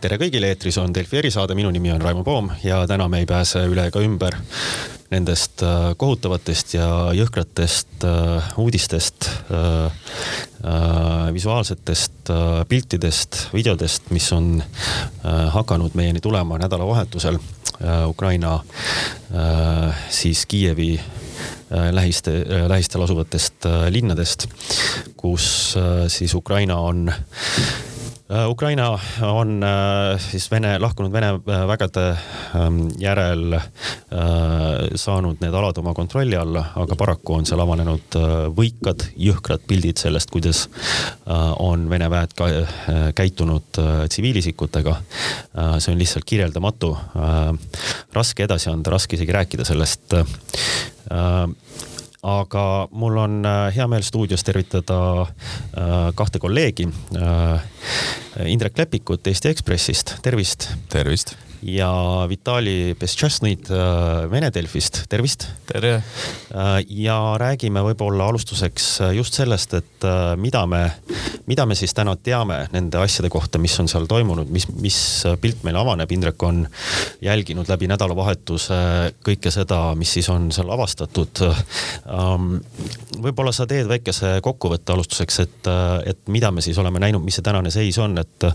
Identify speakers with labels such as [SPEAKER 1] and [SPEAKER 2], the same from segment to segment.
[SPEAKER 1] tere kõigile, eetris on Delfi erisaade, minu nimi on Raimo Poom ja täna me ei pääse üle ega ümber nendest äh, kohutavatest ja jõhkratest äh, uudistest, visuaalsetest piltidest, videodest, mis on hakanud meieni tulema nädalavahetusel Ukraina siis Kiievi lähiste, lähistel asuvatest linnadest, kus siis Ukraina on Äh, Ukraina on äh, siis Vene, lahkunud Vene äh, vägede ähm, järel saanud need alad oma kontrolli alla, aga paraku on seal avanenud võikad, jõhkrad pildid sellest, kuidas on Vene väed ka käitunud tsiviilisikutega. see on lihtsalt kirjeldamatu. raske edasi anda, raske isegi rääkida sellest aga mul on äh, hea meel stuudios tervitada äh, kahte kolleegi. Äh, Indrek Lepikut Eesti Ekspressist, tervist.
[SPEAKER 2] tervist
[SPEAKER 1] ja Vitali Bestšasnõid Vene Delfist, tervist.
[SPEAKER 2] tere.
[SPEAKER 1] ja räägime võib-olla alustuseks just sellest, et mida me, mida me siis täna teame nende asjade kohta, mis on seal toimunud, mis, mis pilt meile avaneb. Indrek on jälginud läbi nädalavahetuse kõike seda, mis siis on seal avastatud Um, võib-olla sa teed väikese kokkuvõtte alustuseks, et, et mida me siis oleme näinud, mis see tänane seis on, et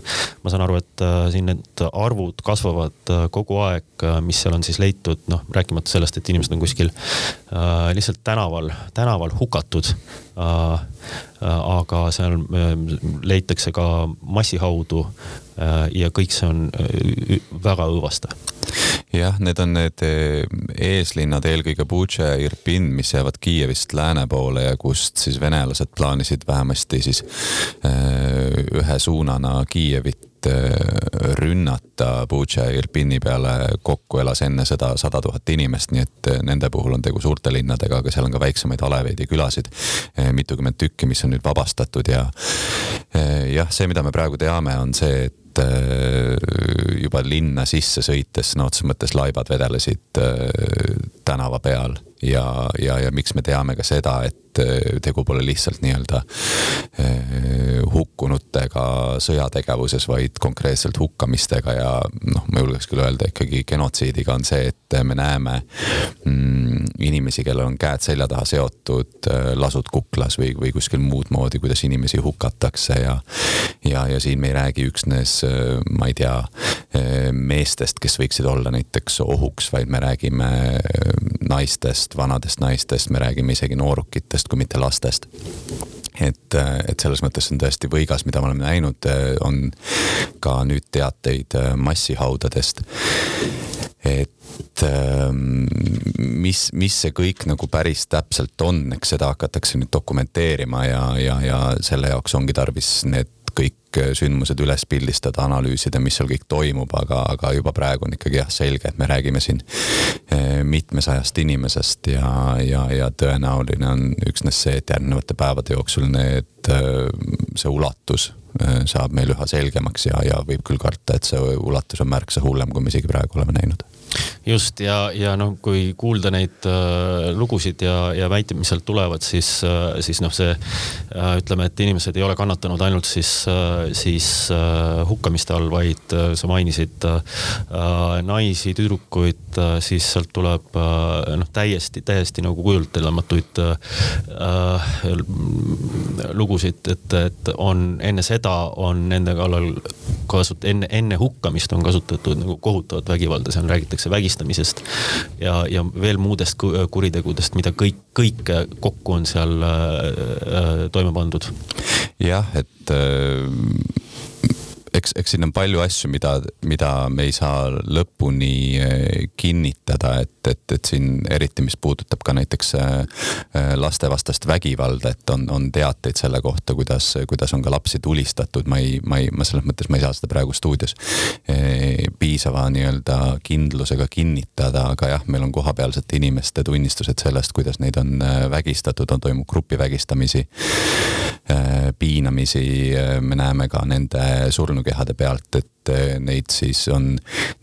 [SPEAKER 1] ma saan aru, et äh, siin need arvud kasvavad äh, kogu aeg, äh, mis seal on siis leitud, noh, rääkimata sellest, et inimesed on kuskil äh, lihtsalt tänaval, tänaval hukatud äh,. aga seal leitakse ka massihaudu äh, ja kõik see on väga õõvastav
[SPEAKER 2] jah, need on need eeslinnad, eelkõige Butša ja Irpin, mis jäävad Kiievist lääne poole ja kust siis venelased plaanisid vähemasti siis ühe suunana Kiievit eh, rünnata Butša ja Irpini peale kokku elas enne seda sada tuhat inimest, nii et nende puhul on tegu suurte linnadega, aga seal on ka väiksemaid aleveid ja külasid, mitukümmend tükki, mis on nüüd vabastatud ja jah, see, mida me praegu teame, on see, et et juba linna sisse sõites sõna otseses mõttes laibad vedelesid äh, tänava peal ja, ja, ja miks me teame ka seda, et et tegu pole lihtsalt nii-öelda eh, hukkunutega sõjategevuses, vaid konkreetselt hukkamistega ja noh, ma julgeks küll öelda ikkagi genotsiidiga on see, et me näeme mm, inimesi, kellel on käed selja taha seotud, eh, lasud kuklas või, või kuskil muud moodi, kuidas inimesi hukatakse ja ja, ja siin me ei räägi üksnes, ma ei tea, meestest, kes võiksid olla näiteks ohuks, vaid me räägime naistest, vanadest naistest, me räägime isegi noorukitest, noortest kui mitte lastest et, et selles mõttes on tõesti võigas, mida me oleme näinud, on ka nüüd teateid massihaudadest. et ähm, mis, mis see kõik nagu päris täpselt on, eks seda hakatakse nüüd dokumenteerima ja, ja, ja selle jaoks ongi tarvis need kõik äh, sündmused üles pildistada, analüüsida, mis seal kõik toimub, aga, aga juba praegu on ikkagi jah, selge, et me räägime siin äh, mitmesajast inimesest ja, ja, ja tõenäoline on üksnes see, et järgnevate päevade jooksul need, äh, see ulatus saab meil üha selgemaks ja, ja võib küll karta, et see ulatus on märksa hullem, kui me isegi praegu oleme näinud.
[SPEAKER 1] Just ja, ja noh, kui kuulda neid äh, lugusid ja, ja väiteid, mis sealt tulevad, siis äh,, siis noh, see äh, ütleme, et inimesed ei ole kannatanud ainult siis äh,, siis äh, hukkamiste all, vaid äh, sa mainisid äh, naisi, tüdrukuid äh,, siis sealt tuleb äh, noh, täiesti, täiesti nagu kujutelematuid äh, lugusid, et, et on enne seda on nende kallal kasut-, enne, enne hukkamist on kasutatud nagu kohutavat vägivalda, seal räägitakse vägistamisest ja, ja veel muudest kuritegudest, mida kõik, kõike kokku on seal äh, äh toime pandud.
[SPEAKER 2] jah, et äh eks, eks siin on palju asju, mida, mida me ei saa lõpuni eh, kinnitada, et, et, et siin eriti, mis puudutab ka näiteks eh, eh, lastevastast vägivalda, et on, on teateid selle kohta, kuidas, kuidas on ka lapsi tulistatud, ma ei, ma ei, ma selles mõttes ma ei saa seda praegu stuudios piisava nii-öelda kindlusega kinnitada, aga jah, meil on kohapealsete inimeste tunnistused sellest, kuidas neid on vägistatud, on toimub grupivägistamisi, piinamisi, me näeme ka nende surnud kehade pealt, et neid siis on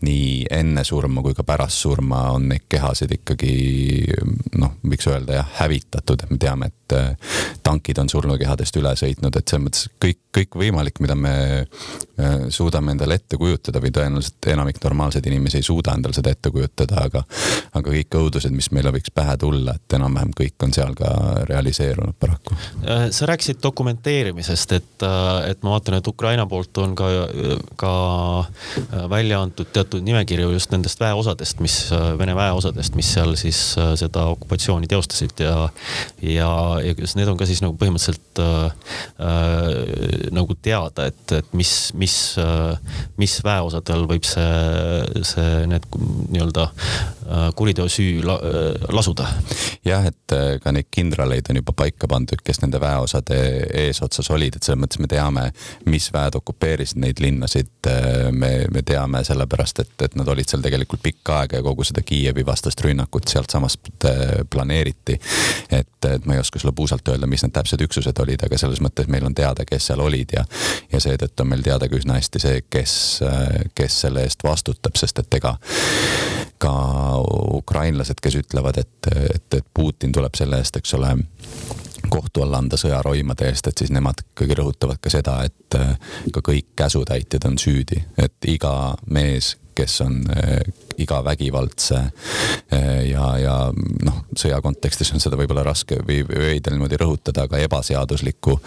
[SPEAKER 2] nii enne surma kui ka pärast surma on neid kehasid ikkagi noh, võiks öelda jah, hävitatud, et me teame, et äh, tankid on surnukehadest üle sõitnud, et selles mõttes kõik, kõikvõimalik, mida me äh, suudame endale ette kujutada või tõenäoliselt enamik normaalseid inimesi ei suuda endale seda ette kujutada, aga aga kõik õudused, mis meile võiks pähe tulla, et enam-vähem kõik on seal ka realiseerunud paraku.
[SPEAKER 1] sa rääkisid dokumenteerimisest, et, et ma vaatan, et Ukraina poolt on ka, ka välja antud teatud nimekirju just nendest väeosadest, mis, Vene väeosadest, mis seal siis seda okupatsiooni teostasid ja, ja, ja kas need on ka siis nagu põhimõtteliselt äh, nagu teada, et, et mis, mis, mis väeosadel võib see, see need nii-öelda kuriteo süü la, lasuda?
[SPEAKER 2] jah, et ka neid kindraleid on juba paika pandud, kes nende väeosade eesotsas olid, et selles mõttes me teame, mis väed okupeerisid neid linnasid. me, me teame sellepärast, et, et nad olid seal tegelikult pikka aega ja kogu seda Kiievi vastast rünnakut sealtsamast äh, planeeriti. et, et ma ei oska sulle puusalt öelda, mis need täpsed üksused olid, aga selles mõttes meil on teada, kes seal olid ja, ja seetõttu on meil teada ka üsna hästi see, kes, kes selle eest vastutab, sest et ega ka ukrainlased, kes ütlevad, et, et, et Putin tuleb selle eest, eks ole kohtu alla anda sõjaroimade eest, et siis nemad ikkagi rõhutavad ka seda, et ka kõik käsutäitjad on süüdi, et iga mees, kes on iga vägivaldse äh, ja, ja noh, sõja kontekstis on seda võib-olla raske või veider niimoodi rõhutada, aga ebaseaduslikku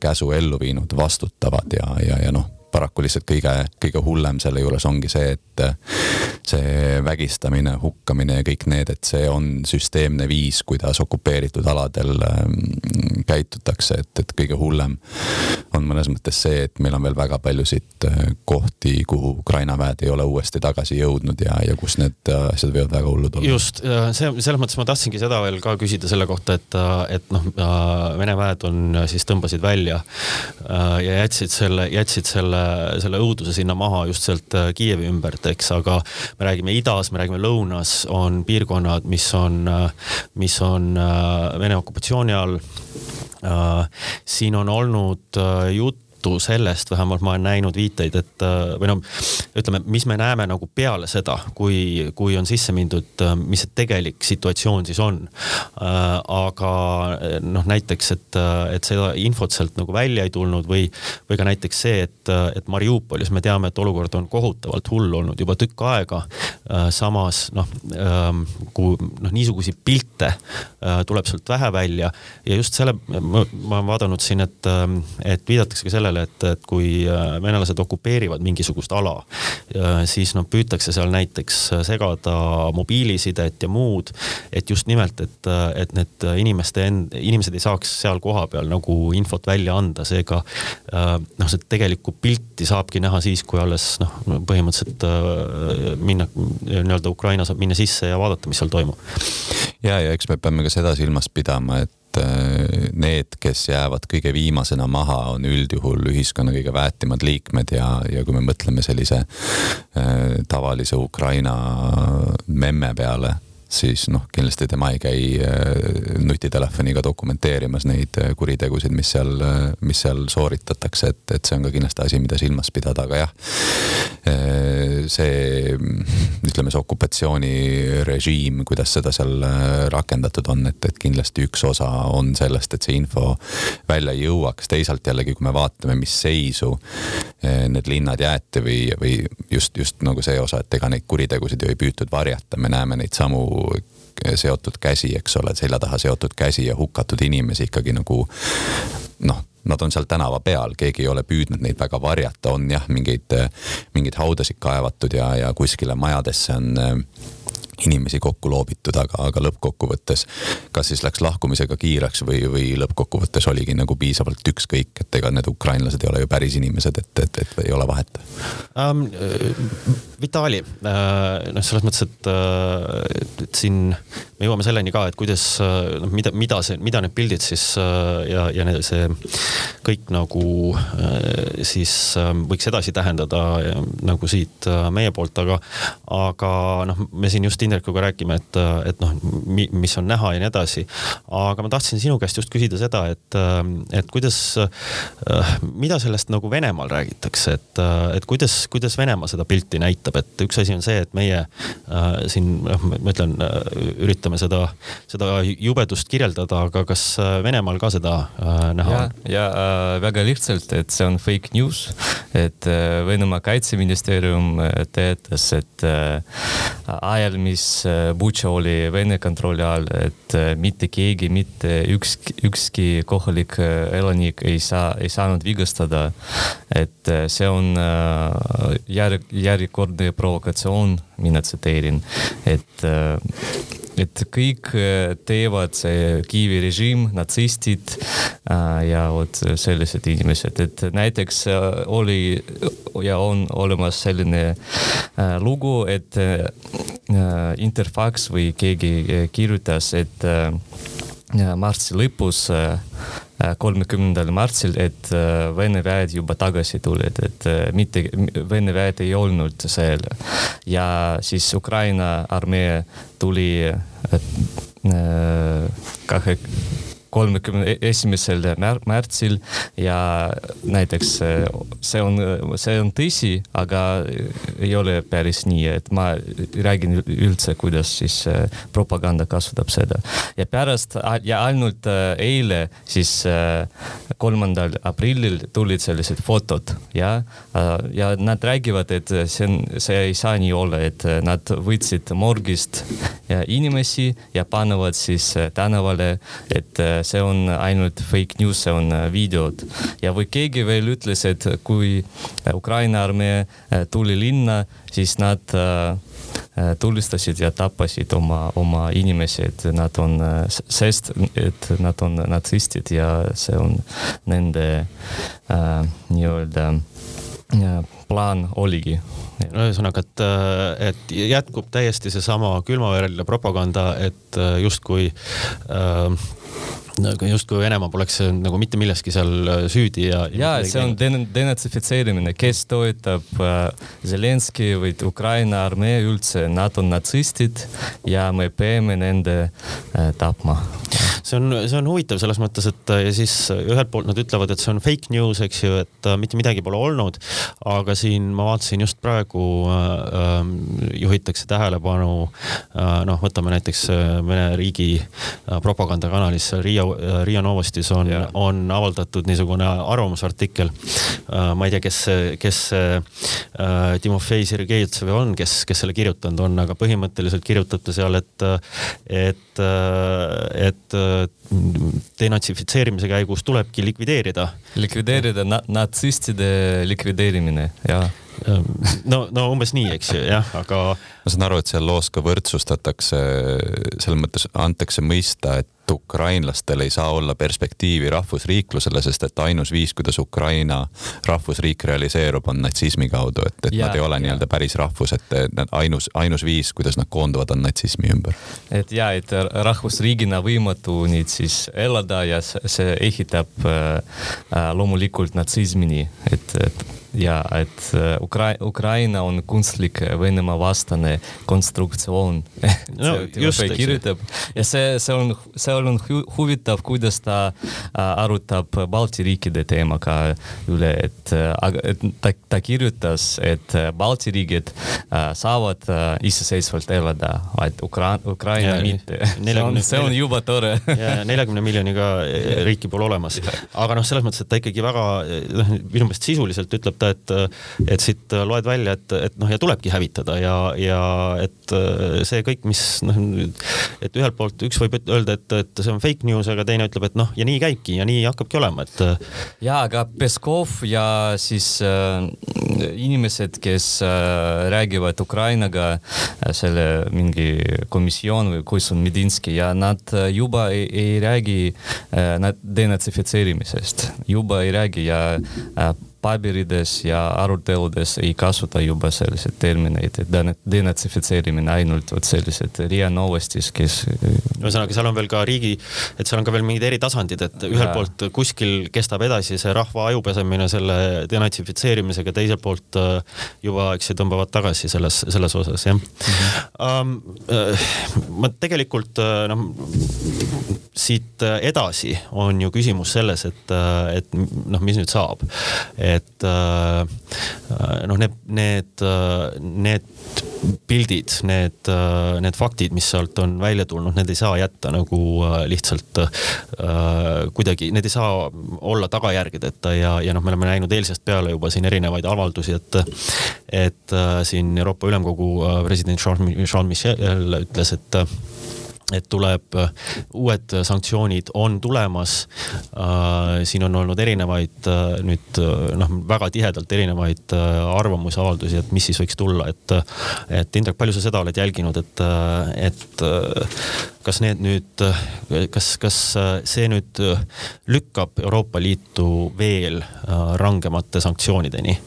[SPEAKER 2] käsu ellu viinud, vastutavad ja, ja, ja noh paraku lihtsalt kõige, kõige hullem selle juures ongi see, et see vägistamine, hukkamine ja kõik need, et see on süsteemne viis, kuidas okupeeritud aladel ähm, käitutakse, et, et kõige hullem on mõnes mõttes see, et meil on veel väga paljusid äh, kohti, kuhu Ukraina väed ei ole uuesti tagasi jõudnud ja, ja kus need äh, asjad võivad väga hullud olla.
[SPEAKER 1] just, see, selles mõttes ma tahtsingi seda veel ka küsida selle kohta, et, et noh, Vene väed on siis tõmbasid välja ja jätsid selle, jätsid selle selle õuduse sinna maha just sealt äh, Kiievi ümbert, eks, aga me räägime idas, me räägime lõunas, on piirkonnad, mis on, äh, mis on äh, Vene okupatsiooni all. siin on olnud juttu juttu sellest, vähemalt ma olen näinud viiteid, et äh, või noh, ütleme, mis me näeme nagu peale seda, kui, kui on sisse mindud, äh, mis see tegelik situatsioon siis on. Äh, aga noh, näiteks, et, et seda infot sealt nagu välja ei tulnud või, või ka näiteks see, et, et Mariupolis me teame, et olukord on kohutavalt hull olnud juba tükk aega. samas noh, ähm, kui noh, niisuguseid pilte tuleb sealt vähe välja ja just selle, ma olen vaadanud siin, et, et viidatakse ka sellele, sellele, et, et kui äh, venelased okupeerivad mingisugust ala, äh, siis noh, püütakse seal näiteks segada mobiilisidet ja muud, et just nimelt, et, et need inimeste end-, inimesed ei saaks seal kohapeal nagu infot välja anda, seega äh, noh, see tegelikku pilti saabki näha siis, kui alles noh, põhimõtteliselt minna nii-öelda Ukraina saab minna sisse ja vaadata, mis seal toimub.
[SPEAKER 2] ja, ja eks me peame ka seda silmas pidama, et et äh, need, kes jäävad kõige viimasena maha, on üldjuhul ühiskonna kõige väetimad liikmed ja, ja kui me mõtleme sellise äh, tavalise Ukraina memme peale siis noh, kindlasti tema ei käi äh, nutitelefoniga dokumenteerimas neid äh, kuritegusid, mis seal, mis seal sooritatakse, et, et see on ka kindlasti asi, mida silmas pidada, aga jah. See, ütleme see okupatsioonirežiim, kuidas seda seal rakendatud on, et, et kindlasti üks osa on sellest, et see info välja jõuaks, teisalt jällegi, kui me vaatame, mis seisu need linnad jäeti või, või just, just nagu see osa, et ega neid kuritegusid ju ei püütud varjata, me näeme neid samu seotud käsi, eks ole, selja taha seotud käsi ja hukatud inimesi ikkagi nagu noh, nad on seal tänava peal, keegi ei ole püüdnud neid väga varjata, on jah, mingeid, mingeid haudasid kaevatud ja, ja kuskile majadesse on inimesi kokku loobitud, aga, aga lõppkokkuvõttes kas siis läks lahkumisega kiireks või, või lõppkokkuvõttes oligi nagu piisavalt ükskõik, et ega need ukrainlased ei ole ju päris inimesed, et, et, et ei ole vahet um,.
[SPEAKER 1] Vitali, äh, noh, selles mõttes, et, äh, et siin me jõuame selleni ka, et kuidas, noh, mida, mida see, mida need pildid siis ja, ja see kõik nagu siis võiks edasi tähendada nagu siit meie poolt, aga, aga noh, me siin just Indrekuga rääkima, et, et noh, mis on näha ja nii edasi. aga ma tahtsin sinu käest just küsida seda, et, et kuidas, mida sellest nagu Venemaal räägitakse, et, et kuidas, kuidas Venemaa seda pilti näitab, et üks asi on see, et meie äh, siin noh, ma ütlen, üritame seda, seda jubedust kirjeldada, aga kas Venemaal ka seda äh, näha
[SPEAKER 3] ja, on? ja äh, väga lihtsalt, et see on fake news, et äh, Venemaa kaitseministeerium äh, teatas, et äh, ajal, mis Butša oli Vene kontrolli all, et mitte keegi, mitte ükski, ükski kohalik elanik ei saa, ei saanud vigastada. et see on järg, järjekordne provokatsioon, mina tsiteerin, et et kõik teevad see Kiievi režiim, natsistid ja vot sellised inimesed, et näiteks oli ja on olemas selline äh, lugu, et äh, Interfax või keegi äh, kirjutas, et äh, märtsi lõpus äh, kolmekümnendal märtsil, et Vene väed juba tagasi tulid, et mitte Vene väed ei olnud seal. ja siis Ukraina armee tuli kahe kolmekümne esimesel märtsil ja näiteks eh, see on, see on tõsi, aga ei ole päris nii, et ma räägin üldse, kuidas siis eh, propaganda kasutab seda. ja pärast ja ainult eh, eile siis kolmandal aprillil tulid sellised fotod ja, ja nad räägivad, et see on, see ei saa nii olla, et nad võtsid morgist inimesi ja panevad siis tänavale, et see on ainult fake news, see on äh, videod. ja või keegi veel ütles, et kui äh, Ukraina armee äh, tuli linna, siis nad tulistasid ja tappasid oma, oma inimesi, et nad on, sest et nad on natsistid ja see on nende äh, nii-öelda plaan oligi.
[SPEAKER 1] ühesõnaga, et, et jätkub täiesti seesama külmavereline propaganda, et justkui äh, aga justkui Venemaa poleks nagu mitte milleski seal äh, süüdi ja.
[SPEAKER 3] ja see on den denatsifitseerimine, kes toetab äh, Zelenski või Ukraina armee üldse, nad on natsistid ja me peame nende äh, tapma
[SPEAKER 1] see on, see on huvitav selles mõttes, et ja siis ühelt poolt nad ütlevad, et see on fake news, eks ju, et mitte midagi pole olnud. aga siin ma vaatasin just praegu äh, juhitakse tähelepanu äh, noh, võtame näiteks Vene riigi äh, propagandakanalis Riia Riia, Novostis on, on avaldatud niisugune arvamusartikkel. Äh, ma ei tea, kes, kes äh, Timofei Sergejevtsev on, kes, kes selle kirjutanud on, aga põhimõtteliselt kirjutab ta seal, et, et, et denatsifitseerimise käigus tulebki likvideerida.
[SPEAKER 3] likvideerida na natsistide likvideerimine, jah
[SPEAKER 1] no, no umbes nii, eks ju, jah, aga.
[SPEAKER 2] ma saan aru, et seal loos ka võrdsustatakse, selles mõttes antakse mõista, et ukrainlastel ei saa olla perspektiivi rahvusriiklusele, sest et ainus viis, kuidas Ukraina rahvusriik realiseerub, on natsismi kaudu, et, et ja, nad ei ole nii-öelda päris rahvus, et nad ainus, ainus viis, kuidas nad koonduvad, on natsismi ümber.
[SPEAKER 3] et ja, et rahvusriigina võimatu nüüd siis elada ja see ehitab äh, äh loomulikult natsismini, et, et ja et äh, Ukra-, Ukraina on kunstlik Venemaa vastane konstruktsioon no, just, kirjutab ja see, see on, see on hu huvitav, kuidas ta arutab Balti riikide teemaga üle, et äh, aga et ta, ta kirjutas, et Balti riigid saavad iseseisvalt elada, vaid Ukra-, Ukraina ja, mitte. see on, juba tore.
[SPEAKER 1] ja neljakümne miljoniga riiki pole olemas, aga noh, selles mõttes, et ta ikkagi väga noh, minu meelest sisuliselt ütleb ta, et, et siit loed välja, et, et noh, ja tulebki hävitada ja, ja et see kõik, mis noh, et ühelt poolt üks võib öelda, et, et see on fake news, aga teine ütleb, et noh, ja nii käibki ja nii hakkabki olema, et.
[SPEAKER 3] ja, aga Peskov ja siis äh, inimesed, kes äh, räägivad Ukrainaga äh, selle mingi komisjon või kus on Medinski ja nad juba ei, ei räägi äh, denatsifitseerimisest, juba ei räägi ja äh, paberides ja aruteludes ei kasuta juba selliseid termineid, et denatsifitseerimine ainult vot sellised RIA Novostis, kes.
[SPEAKER 1] Ühesõnaga, seal on veel ka riigi, et seal on ka veel mingid eritasandid, et ühelt poolt kuskil kestab edasi see rahva ajupesemine selle denatsifitseerimisega, teiselt poolt äh, juba, eks ju, tõmbavad tagasi selles, selles osas, jah um, ma tegelikult äh, noh, siit edasi on ju küsimus selles, et, et noh, mis nüüd saab. et noh, need, need, need pildid, need, need faktid, mis sealt on välja tulnud, need ei saa jätta nagu lihtsalt äh, kuidagi, need ei saa olla tagajärgedeta ja, ja noh, me oleme näinud eilsest peale juba siin erinevaid avaldusi, et et äh, siin Euroopa Ülemkogu president Jean Michel ütles, et et tuleb, äh, uued sanktsioonid on tulemas äh,. siin on olnud erinevaid äh, nüüd noh, väga tihedalt erinevaid arvamusavaldusi, et mis siis võiks tulla, et, et Indrek, palju sa seda oled jälginud, et, et kas need nüüd, kas, kas see nüüd lükkab Euroopa Liitu veel rangemate sanktsioonideni?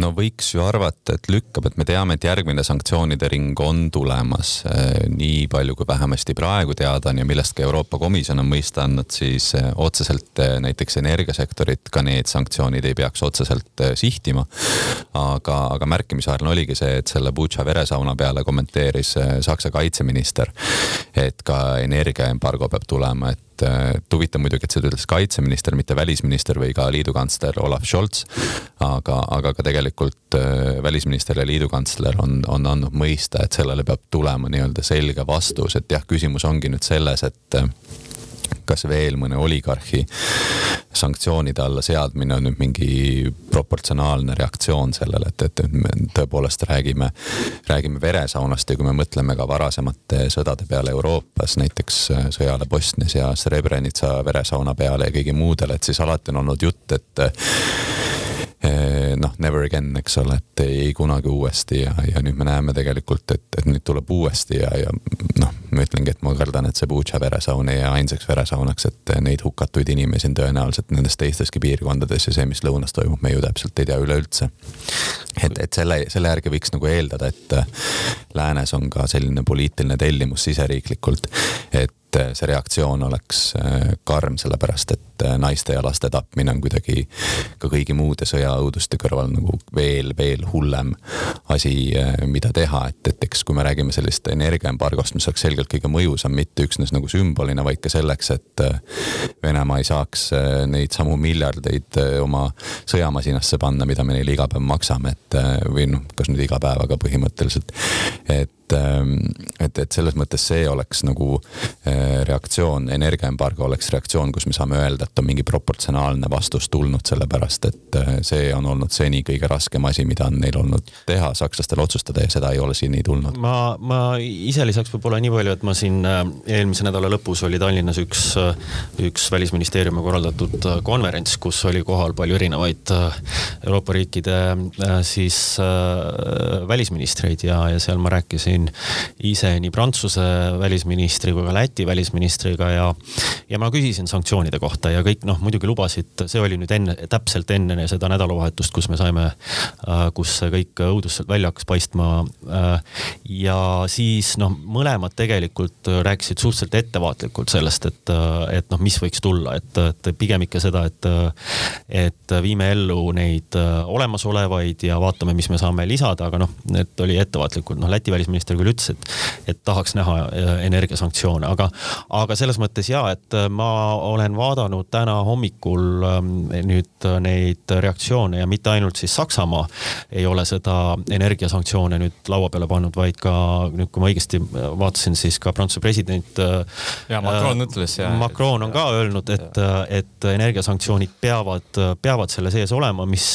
[SPEAKER 2] No võiks ju arvata, et lükkab, et me teame, et järgmine sanktsioonide ring on tulemas. Eh, nii palju, kui vähemasti praegu teada on ja millest ka Euroopa Komisjon on mõista andnud, siis eh, otseselt eh, näiteks energiasektorit ka need sanktsioonid ei peaks otseselt sihtima. aga, aga märkimisväärne oligi see, et selle Butša veresauna peale kommenteeris Saksa kaitseminister, et ka energiaembargo peab tulema, et et huvitav muidugi, et seda ütles kaitseminister, mitte välisminister või ka liidukantsler Olav Scholz. aga, aga ka tegelikult äh, välisminister ja liidukantsler on, on andnud mõista, et sellele peab tulema nii-öelda selge vastus, et jah, küsimus ongi nüüd selles, et kas veel mõne oligarhi sanktsioonide alla seadmine on nüüd mingi proportsionaalne reaktsioon sellele, et, et me tõepoolest räägime, räägime veresaunast ja kui me mõtleme ka varasemate sõdade peale Euroopas, näiteks sõjale Bosnias ja Srebrenica veresauna peale ja kõigi muudele, et siis alati on olnud jutt, et noh, never again, eks ole, et ei kunagi uuesti ja, ja nüüd me näeme tegelikult, et, et nüüd tuleb uuesti ja, ja noh, ma ütlengi, et ma kardan, et see Butša veresaun ei jää ainsaks veresaunaks, et neid hukatuid inimesi on tõenäoliselt nendes teisteski piirkondades ja see, mis lõunas toimub, me ju täpselt ei tea üleüldse. et, et selle, selle järgi võiks nagu eeldada, et läänes on ka selline poliitiline tellimus siseriiklikult, et et see reaktsioon oleks äh, karm, sellepärast et äh, naiste ja laste tapmine on kuidagi ka kõigi muude sõjaõuduste kõrval nagu veel, veel hullem asi, mida teha, et, et eks kui me räägime sellist energiaembargost, mis oleks selgelt kõige mõjusam, mitte üksnes nagu sümbolina, vaid ka selleks, et Venemaa ei saaks neid samu miljardeid oma sõjamasinasse panna, mida me neile iga päev maksame, et või noh, kas nüüd iga päev, aga põhimõtteliselt, et Ähm, et, et selles mõttes see oleks nagu äh, reaktsioon, energiaembargo oleks reaktsioon, kus me saame öelda, et on mingi proportsionaalne vastus tulnud, sellepärast et äh, see on olnud seni kõige raskem asi, mida on neil olnud teha, sakslastel otsustada ja seda ei ole seni tulnud.
[SPEAKER 1] ma, ma ise lisaks võib-olla nii palju, et ma siin äh, eelmise nädala lõpus oli Tallinnas üks, üks välisministeeriumi korraldatud konverents, kus oli kohal palju erinevaid Euroopa riikide siis välisministreid ja, ja seal ma rääkisin rääkisin ise nii Prantsuse välisministri kui ka Läti välisministriga ja, ja ma küsisin sanktsioonide kohta ja kõik noh, muidugi lubasid, see oli nüüd enne, täpselt enne seda nädalavahetust, kus me saime, äh, kus see kõik õudus sealt välja hakkas paistma. Äh, ja siis noh, mõlemad tegelikult rääkisid suhteliselt ettevaatlikult sellest, et, äh, et noh, mis võiks tulla, et, et pigem ikka seda, et, et viime ellu neid olemasolevaid ja vaatame, mis me saame lisada, aga noh, need oli ettevaatlikult, noh Läti välisminister peaminister küll ütles, et, et tahaks näha äh, energiasanktsioone, aga, aga selles mõttes ja, et äh, ma olen vaadanud täna hommikul ähm, nüüd äh, neid reaktsioone ja mitte ainult siis Saksamaa ei ole seda energiasanktsioone nüüd laua peale pannud, vaid ka nüüd, kui ma õigesti vaatasin, siis ka Prantsuse president.
[SPEAKER 3] ja Macron äh, ütles ja.
[SPEAKER 1] Macron on ka öelnud, et, et energiasanktsioonid peavad, peavad selle sees olema, mis,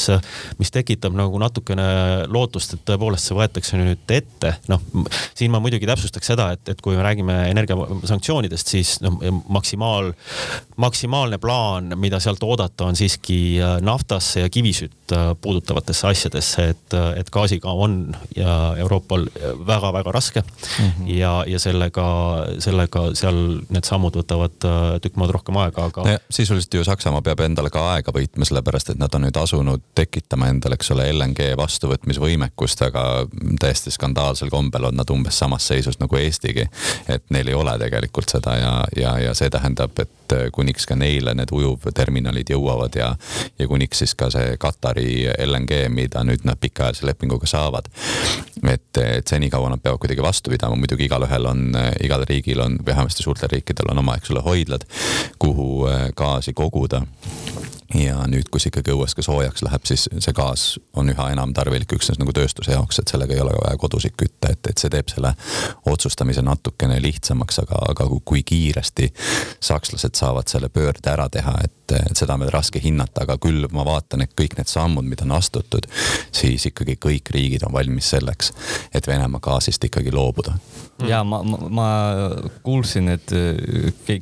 [SPEAKER 1] mis tekitab nagu natukene lootust, et tõepoolest see võetakse nüüd ette, noh siin ma muidugi täpsustaks seda, et, et kui me räägime energiasanktsioonidest, siis noh, maksimaal, maksimaalne plaan, mida sealt oodata, on siiski naftasse ja kivisütt puudutavatesse asjadesse, et, et gaasiga on ja Euroopal väga-väga raske mm. -hmm. ja, ja sellega, sellega seal need sammud võtavad tükk maad rohkem aega, aga
[SPEAKER 2] no. sisuliselt ju Saksamaa peab endale ka aega võitma, sellepärast et nad on nüüd asunud tekitama endale, eks ole, LNG vastuvõtmisvõimekust, aga täiesti skandaalsel kombel on nad umbes samas seisus nagu Eestigi. et neil ei ole tegelikult seda ja, ja, ja see tähendab, et kuniks ka neile need ujuvterminalid jõuavad ja, ja kuniks siis ka see Katari LNG, mida nüüd nad pikaajalise lepinguga saavad. et, et senikaua nad peavad kuidagi vastu pidama, muidugi igalühel on, igal riigil on, vähemasti suurtel riikidel on oma, eks ole, hoidlad, kuhu gaasi koguda ja nüüd, kus ikkagi õues ka soojaks läheb, siis see gaas on üha enam tarvilik üksnes nagu tööstuse jaoks, et sellega ei ole vaja kodusid kütta, et, et see teeb selle otsustamise natukene lihtsamaks, aga, aga kui kiiresti sakslased saavad selle pöörde ära teha, et, et seda on veel raske hinnata, aga küll ma vaatan, et kõik need sammud, mida on astutud, siis ikkagi kõik riigid on valmis selleks, et Venemaa gaasist ikkagi loobuda.
[SPEAKER 3] Ja ma, ma, ma kuulsin, et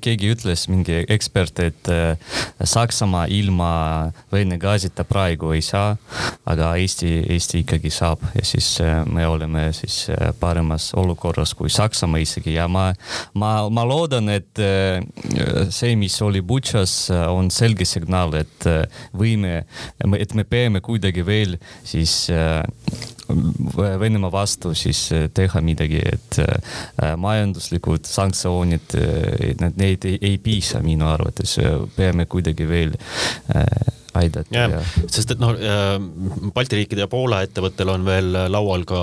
[SPEAKER 3] keegi ütles, mingi ekspert, et Saksamaa ilma Vene gaasita praegu ei saa, aga Eesti, Eesti ikkagi saab. Ja siis äh, me oleme siis äh, paremas olukorras kui Saksamaa isegi. Ja ma, ma, ma loodan, et äh, see, mis oli Butšas, on selge signaal, et võime, et me peame kuidagi veel siis Venemaa vastu siis teha midagi, et majanduslikud sanktsioonid, need, neid ei, ei piisa minu arvates, peame kuidagi veel aidata
[SPEAKER 1] ja. sest et noh, Balti riikide ja Poola ettevõttel on veel laual ka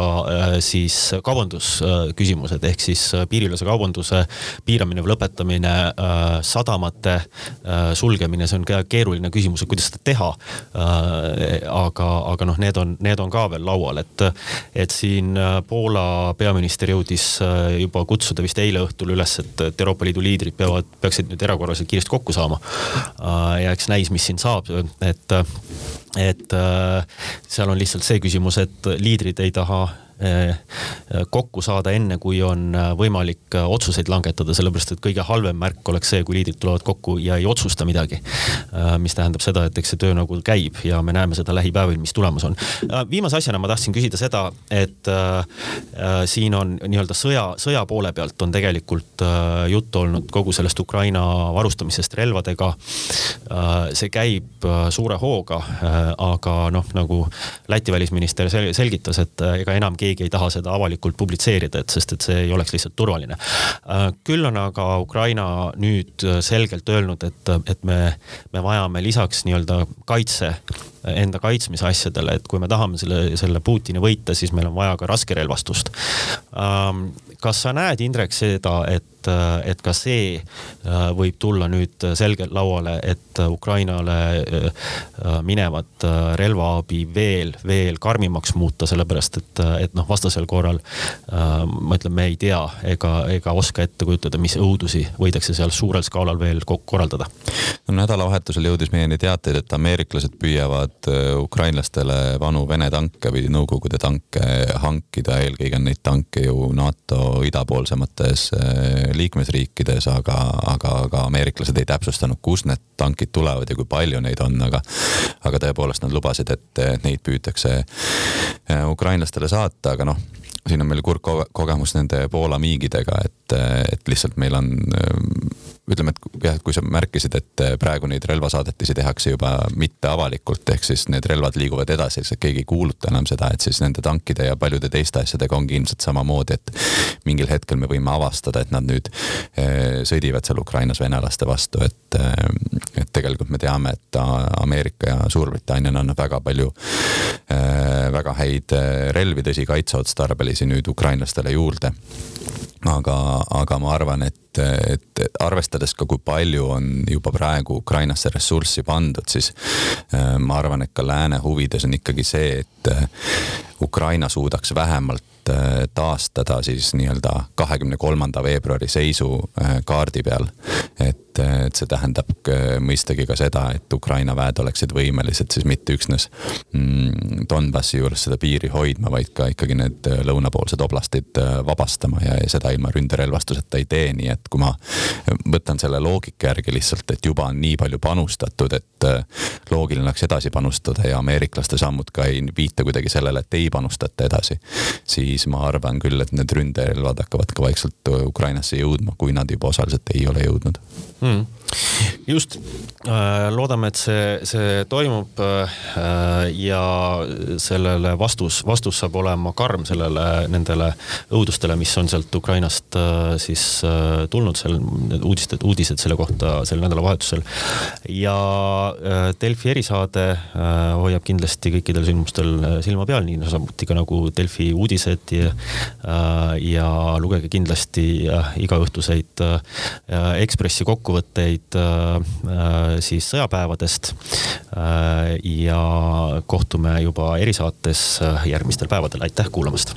[SPEAKER 1] siis kaubandusküsimused ehk siis piiriülese kaubanduse piiramine või lõpetamine, sadamate sulgemine, see on ka keeruline küsimus, et kuidas seda teha. aga, aga noh, need on, need on ka veel laual, et, et siin Poola peaminister jõudis juba kutsuda vist eile õhtul üles, et, et Euroopa Liidu liidrid peavad, peaksid nüüd erakorraliselt kiiresti kokku saama. ja eks näis, mis siin saab et, et äh, seal on lihtsalt see küsimus, et liidrid ei taha kokku saada enne, kui on eh, võimalik eh, otsuseid langetada, sellepärast et kõige halvem märk oleks see, kui liidrid tulevad kokku ja ei otsusta midagi. mis tähendab seda, et eks see töö nagu käib ja me näeme seda lähipäevil, mis tulemas on. viimase asjana ma tahtsin küsida seda, et siin on nii-öelda sõja, sõja poole pealt on tegelikult juttu olnud kogu sellest Ukraina varustamisest relvadega see käib suure hooga aga noh, nagu Läti välisminister selgitas, et ega enam keegi keegi ei taha seda avalikult publitseerida, et sest et see ei oleks lihtsalt turvaline. Äh, küll on aga Ukraina nüüd selgelt öelnud, et, et me, me vajame lisaks nii-öelda kaitse enda kaitsmise asjadele, et kui me tahame selle, selle Putini võita, siis meil on vaja ka raskerelvastust. Ähm, kas sa näed, Indrek, seda, et et, et ka see äh, võib tulla nüüd selgelt lauale, et Ukrainale äh, minevat äh, relvaabi veel, veel karmimaks muuta, sellepärast et, et noh, vastasel korral ma ütlen, me ei tea ega, ega oska ette kujutada, mis õudusi võidakse seal suurel skaalal veel korraldada.
[SPEAKER 2] no nädalavahetusel jõudis meieni teateid, et ameeriklased püüavad ukrainlastele vanu Vene tanke või Nõukogude tanke hankida, eelkõige on neid tanke ju NATO idapoolsemates liikmesriikides, aga, aga, aga ameeriklased ei täpsustanud, kust need tankid tulevad ja kui palju neid on, aga, aga tõepoolest nad lubasid, et neid püütakse äh, ukrainlastele saata, aga noh siin on meil kurb kogemus nende Poola miigidega, et, et lihtsalt meil on ütleme, et jah, et kui sa märkisid, et eh, praegu neid relvasaadetisi tehakse juba mitte avalikult, ehk siis need relvad liiguvad edasi, lihtsalt keegi ei kuuluta enam seda, et siis nende tankide ja paljude teiste asjadega ongi ilmselt samamoodi, et mingil hetkel me võime avastada, et nad nüüd eh, sõdivad seal Ukrainas venelaste vastu, et, eh, et tegelikult me teame, et Ameerika ja Suurbritannia on andnud väga palju väga häid relvi, tõsi, kaitseotstarbelisi nüüd ukrainlastele juurde aga, aga ma arvan, et, et arvestades ka, kui palju on juba praegu Ukrainasse ressurssi pandud, siis äh, ma arvan, et ka lääne huvides on ikkagi see, et äh, Ukraina suudaks vähemalt äh, taastada siis nii-öelda kahekümne kolmanda veebruari seisu kaardi peal. et, et see tähendab mõistagi ka seda, et Ukraina väed oleksid võimelised siis mitte üksnes mm, Donbassi juures seda piiri hoidma, vaid ka ikkagi need lõunapoolsed oblastid vabastama ja, ja seda ilma ründerelvastuseta ei tee, nii et kui ma võtan selle loogika järgi lihtsalt, et juba on nii palju panustatud, et loogiline oleks edasi panustada ja ameeriklaste sammud ka ei viita kuidagi sellele, et ei panustata edasi, siis ma arvan küll, et need ründerelvad hakkavad ka vaikselt Ukrainasse jõudma, kui nad juba osaliselt ei ole jõudnud.
[SPEAKER 1] mm Mm. Just, äh, loodame, et see, see toimub äh, ja sellele vastus, vastus saab olema karm sellele, nendele õudustele, mis on sealt Ukrainast äh, siis tulnud, seal uudised, uudised selle kohta sel nädalavahetusel. ja Delfi erisaade hoiab kindlasti kõikidel sündmustel silma peal, nii samuti ka nagu Delfi uudised ja, ja lugege kindlasti igaõhtuseid Ekspressi kokkuvõtteid siis sõjapäevadest. Äh, ja kohtume juba erisaates äh, järgmistel päevadel, aitäh kuulamast.